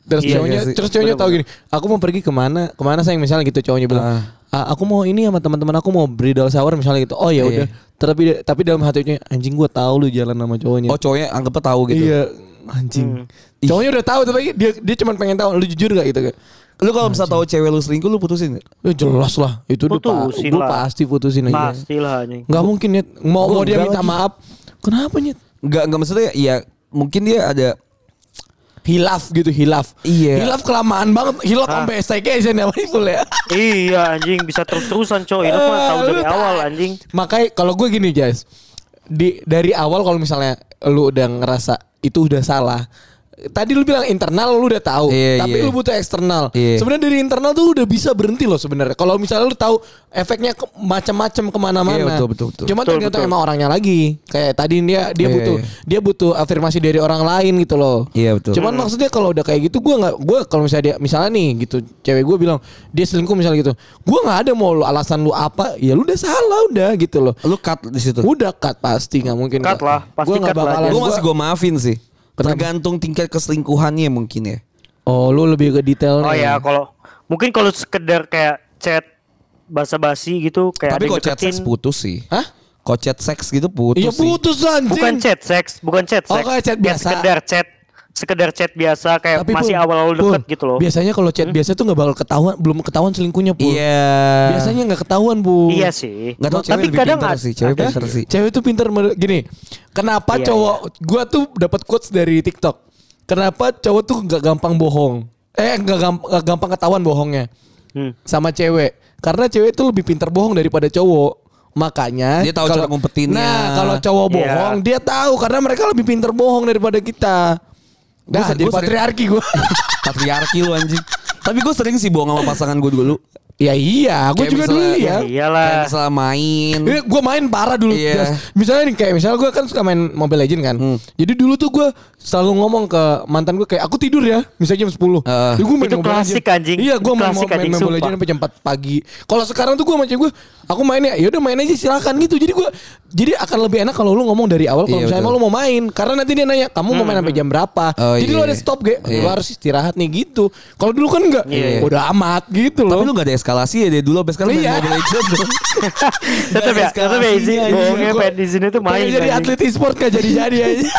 Terus Iya, cowoknya, iya terus cowoknya tahu gini, aku mau pergi ke mana, ke mana sayang misalnya gitu cowoknya bilang, Ah. "Ah, aku mau ini sama teman-teman aku mau bridal shower misalnya gitu. Oh ya Iya. udah. Tapi tapi dalam hatinya anjing gua tahu lu jalan sama cowoknya. Oh cowoknya anggapnya tahu gitu. Iya, anjing. Cowoknya udah tahu tapi dia dia cuma pengen tahu lu jujur gak gitu kayak. Lu kalau misalnya tahu cewek lu selingkuh lu putusin gak? Ya jelas lah, itu udah pa- Putusin gua lah. pasti putusin aja. Pastilah anjing. Nggak mungkin ya. Mau mau dia enggak minta lagi. maaf. Kenapa nyet? Enggak, enggak maksudnya ya mungkin dia ada Hilaf gitu, hilaf. Iya. Hilaf kelamaan banget. Hilaf Ah. sampai staycation ya Full ya. Iya anjing bisa terus-terusan coy. Ini mah tahu Eh, dari lu awal anjing. Makanya kalau gue gini guys, di dari awal kalau misalnya lu udah ngerasa itu udah salah. Tadi lu bilang internal lu udah tahu, Iya, tapi iya. lu butuh eksternal. Iya. Sebenarnya dari internal tuh udah bisa berhenti loh sebenarnya. Kalau misalnya lu tahu efeknya ke- macam-macam ke mana-mana. Iya, betul, betul, betul. Cuma Betul, tergantung betul. emang orangnya lagi. Kayak tadi dia dia Iya, butuh iya. dia butuh afirmasi dari orang lain gitu loh. Iya, betul. Cuman maksudnya kalau udah kayak gitu gue nggak gue kalau misalnya dia misalnya nih gitu cewek gue bilang dia selingkuh misalnya gitu gue nggak ada mau lu alasan lu apa ya lu udah salah udah gitu loh lu cut di situ. udah cut pasti nggak mungkin Cut lah, pasti gue nggak cut lah. bakalan Gue gua- masih gue maafin sih. Kenapa? Tergantung tingkat keselingkuhannya mungkin ya. oh lu lebih ke detailnya Oh ya kalau mungkin kalau sekedar kayak chat basa-basi gitu kayak Tapi kok chat seks putus sih. Hah? Kok chat seks gitu putus iya sih. putus anjing Bukan chat seks, bukan chat Oh, seks. kayak chat Ya, biasa. sekedar chat, sekedar chat biasa kayak masih Pul, awal-awal deket gitu loh. biasanya kalau chat biasa tuh nggak bakal ketahuan belum ketahuan selingkuhnya pul Iya. biasanya nggak ketahuan bu Iya sih. Nggak tahu cewek Tapi lebih kadang pintar sih. Cewek ada pintar sih. Cewek tuh pinter mer- gini. Kenapa Iya, cowok gua tuh dapat quotes dari TikTok. Kenapa cowok tuh nggak gampang bohong? Eh nggak gampang, gampang ketahuan bohongnya Hmm. sama cewek. Karena cewek tuh lebih pinter bohong daripada cowok. Makanya Dia tahu cara ngumpetinnya. Nah, kalau cowok Iya. bohong, dia tahu karena mereka lebih pinter bohong daripada kita. Sering- jadi patriarki gua. Patriarki lu anjing. Tapi gue sering sih bohong sama pasangan gue dulu. Ya iya, Kayak juga dulu misalnya- ya. Ya iyalah. Kayak misalnya main. Eh, gue main parah dulu. Iya. Misalnya nih kayak misalnya gue kan suka main Mobile Legend kan. Hmm. Jadi dulu tuh gue selalu ngomong ke mantan gue kayak aku tidur ya, misalnya jam 10. Heeh. Jadi gue main Itu Mobile klasik, Legend. anjing. Iya, gue main, main Mobile sumpah. Legend sampai jam 4 pagi. Kalau sekarang tuh gue sama cewek gue, aku main ya, yaudah main aja silakan gitu. Jadi gue jadi akan lebih enak kalau lu ngomong dari awal kalau Iya, misalnya betul. lu mau main. Karena nanti dia nanya, kamu mau main sampai jam berapa? Oh, jadi lu iya. ada stop gue, lu Iya. harus istirahat nih gitu. Kalau dulu kan enggak, Iya. udah amat gitu loh. Tapi lu gak ada eskalasi ya dari dulu sampai sekarang main Iya. Mobile Legends. Tetap ya, tetap ya Eskalasinya, bohongnya pengen di sini tuh main. Jadi atlet e-sport gak jadi-jadi aja.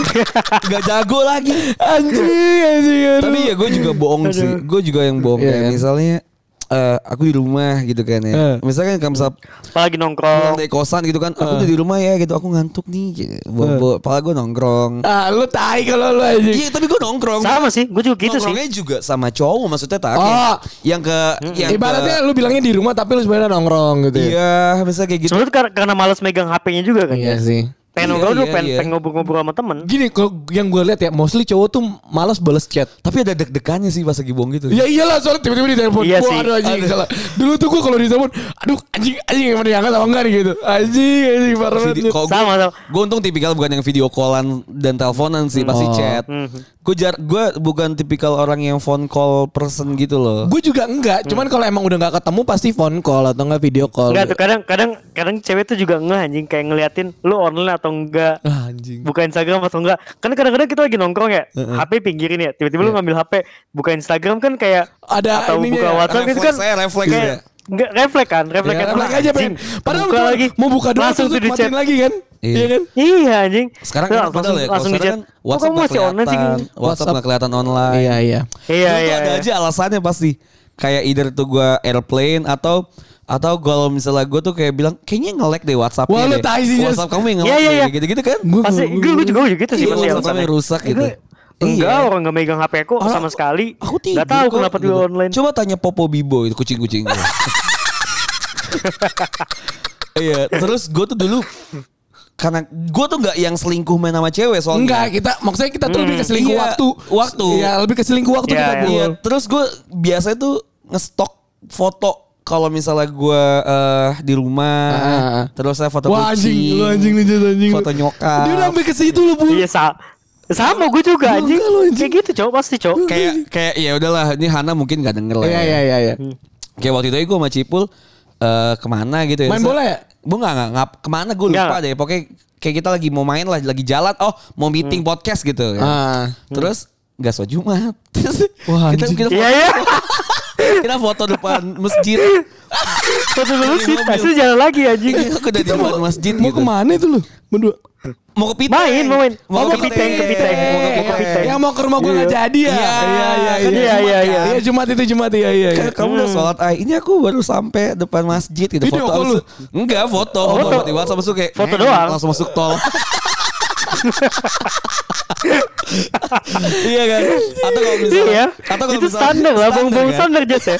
gak jago lagi. anjing, anjing. Tapi ya gue juga bohong sih. Gue juga yang bohong Iya, kayak misalnya eh, aku di rumah gitu kan ya. Eh. Misalkan kamu misal Apalagi nongkrong. dari kosan gitu kan, aku Eh. udah di rumah ya gitu, aku ngantuk nih. Gitu. Bawa, Pala gue nongkrong. Ah, lu tai kalau lu anjing. Iya tapi gue nongkrong. Sama sih, gue juga gitu sih. Nongkrongnya juga sama cowok maksudnya tak Oh. yang ke yang Ibaratnya ke, lu bilangnya di rumah tapi lu sebenarnya nongkrong gitu ya. iya misalnya kayak gitu Sebenarnya kar- karena males megang HP-nya juga kan Iya ya. sih. Pengen Iya, ngobrol iya, pengen, iya. pengen ngobrol-ngobrol sama temen. Gini kalau yang gue lihat ya mostly cowok tuh malas balas chat. tapi ada deg-degannya sih pas lagi bohong gitu Ya iyalah soalnya tiba-tiba di telepon. Iya Wah, sih. aduh anjing salah. Dulu tuh gue kalau di telepon, aduh anjing anjing yang diangkat apa enggak nih gitu. Anjing anjing parah banget. Sama, sama. gue untung tipikal bukan yang video callan dan teleponan sih pasti Oh. chat. Gue jar gue bukan tipikal orang yang phone call person gitu loh. Gue juga enggak, cuman kalau emang udah nggak ketemu pasti phone call atau enggak video call. Enggak tuh kadang kadang kadang cewek tuh juga ngeh anjing kayak ngeliatin lu online atau enggak. Ah, anjing. Buka Instagram atau enggak. Kan kadang-kadang kita lagi nongkrong ya, HP pinggirin ya. Tiba-tiba lu ngambil HP, buka Instagram kan kayak Ada atau ininya buka ya, WhatsApp itu kan saya refleks kayak ya. nggak refleks kan, refleks Ya, kan. refleks aja pengen. anjing, Padahal buka lagi. mau buka doang langsung tuh matiin chat. lagi kan? Iya. Iya kan? Iya anjing. Sekarang Tuh, enak langsung, padahal ya. Kalau langsung di sekarang chat. kan WhatsApp kamu nggak masih online sih? kelihatan. WhatsApp nggak kelihatan online. Iya iya. Iya Dulu iya. tuh ada iya. aja alasannya pasti. Kayak either tuh gue airplane atau atau kalau misalnya gue tuh kayak bilang kayaknya nge-lag deh WhatsApp Wah, deh. WhatsApp kamu yang Iya, nge-lag deh, iya. gitu-gitu kan. Gua- Pasti gua- gue juga gue gitu sih Iya, pasti WhatsApp yang rusak gitu. Itu- Enggak, Iya. orang nggak megang HP aku Orang- sama sekali. Aku tidur Gak tahu kok, kenapa gitu. dia online. Coba tanya Popo Bibo itu kucing-kucing gue. Iya, terus gue tuh dulu karena gue tuh nggak yang selingkuh main sama cewek soalnya. Enggak, kita maksudnya kita tuh lebih ke selingkuh Iya, waktu. waktu. Iya, lebih ke selingkuh waktu Iya, kita, iya. Iya, terus gue biasanya tuh ngestok foto kalau misalnya gue eh, di rumah, Ah. terus saya foto Wah kucing, anjing, lu anjing lu Jas, anjing. foto nyokap. Dia udah sampai ke situ lu, Bu. Iya sa sama gue juga anjing. enggak, anjing. Kayak gitu cowok pasti cowok. kayak kayak ya udahlah, ini Hana mungkin gak denger lah. Iya ya. iya iya iya. Kayak waktu itu gue sama Cipul eh, ke mana gitu ya. Main bola ya? Gue gak, gak, gak ke mana gue lupa deh. Pokoknya kayak kita lagi mau main lah, lagi jalan. Oh mau meeting podcast gitu. ya. Ah. Terus gak sholat Jumat. Terus Wah, kita, anjing. kita, Iya iya. kita foto depan masjid. Foto sih, mobil. pasti jalan lagi anjing. Aku udah di depan masjid Mau gitu. ke mana itu lu? Berdua. Mau ke Piteng. Main, mau main. Mau Oh, ke Piteng, ke Piteng. Mau ke Mau ke Piteng. Yang mau ke rumah gua enggak Iya. jadi ya. Iya, iya iya kan Iya, Jumat iya, kan? iya. Iya Jumat itu Jumat iya iya. iya. Kan kamu udah sholat ay ini aku baru sampai depan masjid gitu foto lu? enggak foto foto di WhatsApp masuk kayak Foto "Neng," doang. langsung masuk tol iya kan atau kalau misalnya Iya. atau kalau Itu misalnya- standar lah, bong-bong kan? standar Jas ya.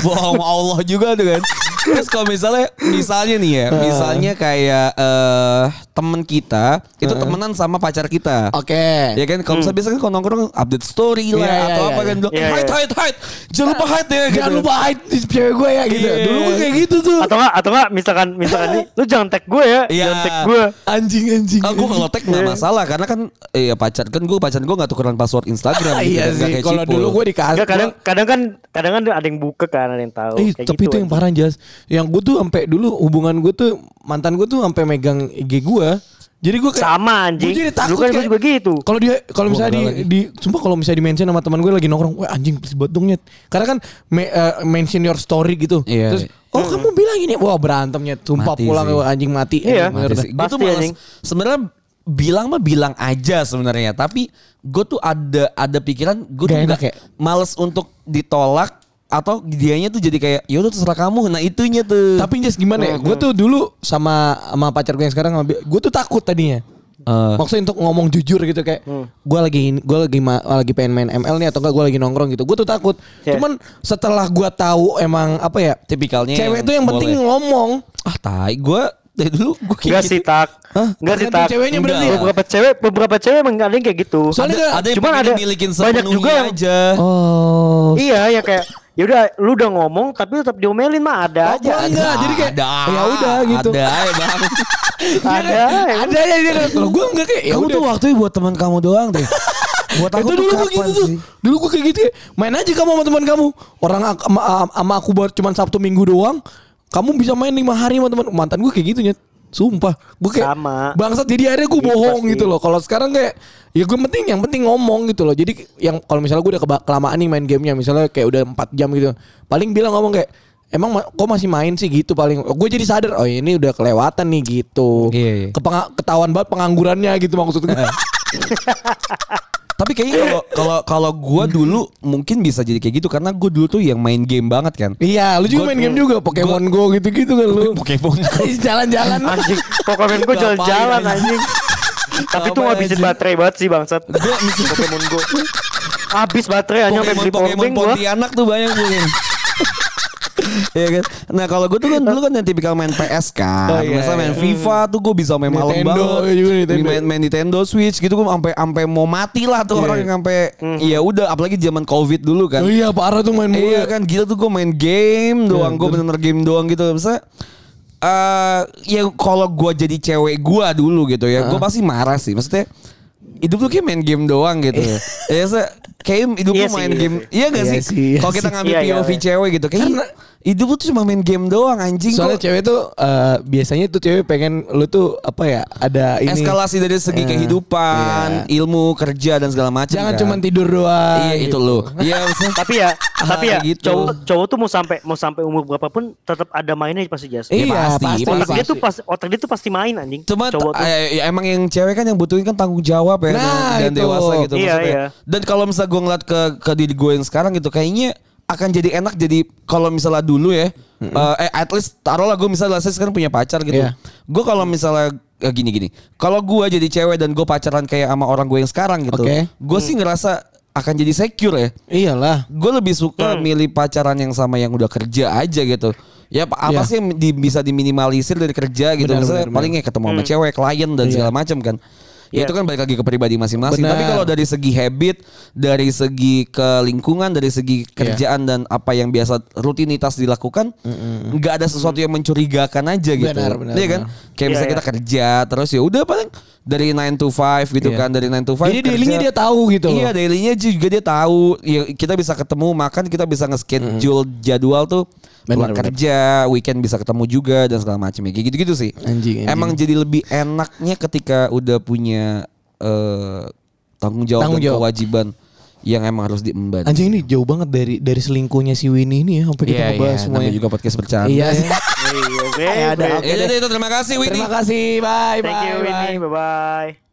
bohong Allah juga tuh kan terus kalau misalnya misalnya nih ya misalnya kayak eh temen kita itu temenan sama pacar kita Oke. Ya kan kalau misalnya biasanya kan kalau nongkrong update story lah Iya, iya, atau iya, apa iya. kan bilang Iya, hide iya. hide hide jangan lupa hide ya gitu. Jangan lupa hide di cewek gue ya gitu. Iya. Dulu gue kayak gitu tuh. Atau enggak atau enggak misalkan misalkan nih, lu jangan tag gue ya, Iya. jangan tag gue. Anjing anjing. Oh, gue kalau tag nggak masalah karena kan eh pacar kan gue pacaran gue nggak tukeran password Instagram. Ah, gitu iya kan, sih. Kalau dulu gue dikasih. Enggak kadang kadang kan kadang kan ada yang buka kan, ada yang tahu. Eh, Kayak tapi gitu, itu yang anjing. parah jas. Yang gue tuh sampai dulu hubungan gue tuh mantan gue tuh sampai megang IG gue. Jadi gue kayak Sama, anjing. Gue jadi Dulu takut kan gue kayak- juga gitu. Kalau dia kalau misalnya di, lagi. di sumpah kalau misalnya di mention sama teman gue lagi nongkrong, wah anjing please buat dong Nyet." Karena kan me- eh, mention your story gitu. Iya. Terus oh kamu bilang ini, wah berantemnya tumpah Mati pulang sih. anjing mati. Iya. Anjing, bener Mati malas anjing. sebenarnya bilang mah bilang aja sebenarnya tapi gue tuh ada ada pikiran gue tuh Gak enak nggak ya? males untuk ditolak atau dianya tuh jadi kayak ya udah terserah kamu nah itunya tuh Tapi Jas gimana ya? Gue tuh dulu sama sama pacar gue yang sekarang gue tuh takut tadinya. Eh, Maksudnya untuk ngomong jujur gitu kayak gue lagi gue lagi ma- lagi pengen main ML nih atau enggak gue lagi nongkrong gitu. Gue tuh takut. Ya. Cuman setelah gue tahu emang apa ya? tipikalnya Cewek tuh yang penting boleh. ngomong. ah tai gue dari dulu gue kayak gitu. sih tak. Hah? Enggak sih tak. ceweknya berarti ya? Beberapa cewek beberapa cewek emang ada yang kayak gitu. Soalnya ada, ada yang cuman ada milikin banyak juga yang- aja Oh. Iya ya kayak ya udah lu udah ngomong tapi tetap diomelin mah ada Oh, aja. gua enggak. jadi kayak, ada, ya udah gitu. ada ya bang Ada. ya. Ada ya dia kalau gue enggak kayak ya kamu udah. tuh waktunya buat teman kamu doang deh buat aku itu tuh dulu gue gitu tuh. Dulu gue kayak gitu ya. Main aja kamu sama teman kamu. Orang sama, sama aku buat cuman Sabtu Minggu doang. Kamu bisa main lima hari sama teman mantan gue kayak gitu nyet. Sumpah, gue kayak Sama. bangsat jadi akhirnya gue bohong pasti. gitu loh. Kalau sekarang kayak ya gue penting yang penting ngomong gitu loh. Jadi yang kalau misalnya gue udah kelamaan nih main gamenya, misalnya kayak udah 4 jam gitu, paling bilang ngomong kayak Emang ma- kok masih main sih gitu paling gue jadi sadar oh ini udah kelewatan nih gitu Iya, iya. Ketahuan banget penganggurannya gitu maksud gue Tapi kayaknya kalau kalau kalau gue dulu mungkin bisa jadi kayak gitu karena gue dulu tuh yang main game banget kan. Iya, lu juga Gua- main game juga, Pokemon Go gitu-gitu kan lu. Pokemon Go. Jalan-jalan. Anjing, Pokemon gue Ngapain, jalan-jalan anjing? Tapi itu Ngapain, ngabisin baterai banget sih bangsat. Gue Pokemon Go. Habis baterai hanya sampai Pokemon beli Pokemon gua. Pontianak tuh banyak mungkin. Iya kan. Nah kalau gue tuh kan dulu kan yang tipikal main PS kan. Oh, iya, Misalnya main iya. FIFA tuh gue bisa main malam Nintendo, banget. iya juga Nintendo. Main, main Nintendo Switch gitu gue sampai sampai mau mati lah tuh Iya. orang yang sampai iya udah apalagi zaman Covid dulu kan. Oh iya, parah tuh main mulu. Iya kan gila tuh gue main game doang, Iya, gue bener. bener-bener game doang gitu. Misalnya eh ya kalau gue jadi cewek gue dulu gitu ya, gue pasti marah sih. Maksudnya hidup lu kayak main game doang gitu. ya se kayak hidup Iya lu sih, main iya game. sih. Iya gak Iya sih? sih, iya Kalau kita ngambil Iya, iya, POV iya. cewek gitu, kayak Karena- hidup lu tuh cuma main game doang anjing Soalnya kok. cewek tuh eh, biasanya tuh cewek pengen lu tuh apa ya ada ini eskalasi dari segi Eh, kehidupan, ilmu, kerja dan segala macam. Jangan kan. cuma tidur doang. Iya itu gitu. lu. Iya maksudnya. tapi ya tapi ya gitu. cowok cowok tuh mau sampai mau sampai umur berapapun tetap ada mainnya pasti jas Iya, pasti, pasti, pasti. otak dia tuh pas otak dia tuh pasti main anjing Cuma cowok tuh eh, ya emang yang cewek kan yang butuhin kan tanggung jawab ya Nah, dan itu. dewasa gitu Iya, maksudnya. iya. Dan kalau misalnya gue ngeliat ke ke diri gue yang sekarang gitu kayaknya akan jadi enak jadi kalau misalnya dulu ya eh, eh at least taruhlah gue misalnya saya sekarang punya pacar gitu. Iya. Gue kalau misalnya eh, gini gini. Kalau gue jadi cewek dan gue pacaran kayak sama orang gue yang sekarang gitu. Oke. Gue sih ngerasa akan jadi secure ya. Iyalah. Gue lebih suka milih pacaran yang sama yang udah kerja aja gitu. Ya apa Iya. sih yang di- bisa diminimalisir dari kerja gitu. Benar, Misalnya benar, paling ya ketemu sama cewek, klien dan Iya. segala macam kan. Ya Iya. itu kan balik lagi ke pribadi masing-masing. Tapi kalau dari segi habit, dari segi ke lingkungan, dari segi kerjaan dan apa yang biasa rutinitas dilakukan, nggak ada sesuatu yang mencurigakan aja gitu. Benar, benar, Iya kan? benar. Kayak Iya, misalnya iya. kita kerja terus ya udah paling dari 9 to 5 gitu Iya. kan, dari 9 to 5 Jadi dailynya dia tahu gitu. Iya, dailynya juga dia tahu. Ya, kita bisa ketemu makan, kita bisa nge-schedule jadwal tuh. Benar, kerja, weekend bisa ketemu juga dan segala macam ya. Kayak gitu-gitu sih. Anjing, anjing. Emang jadi lebih enaknya ketika udah punya eh, tanggung jawab Tanggung dan jawab. kewajiban yang emang harus diemban. Anjing ini jauh banget dari dari selingkuhnya si Winnie ini ya sampai kita Iya, ngebahas iya, semuanya. namanya juga podcast bercanda. Iya. Iya, oke, Ya udah, oke. Ya udah itu terima kasih Winnie. Terima kasih. Bye Thank bye. you bye. Winnie, bye bye.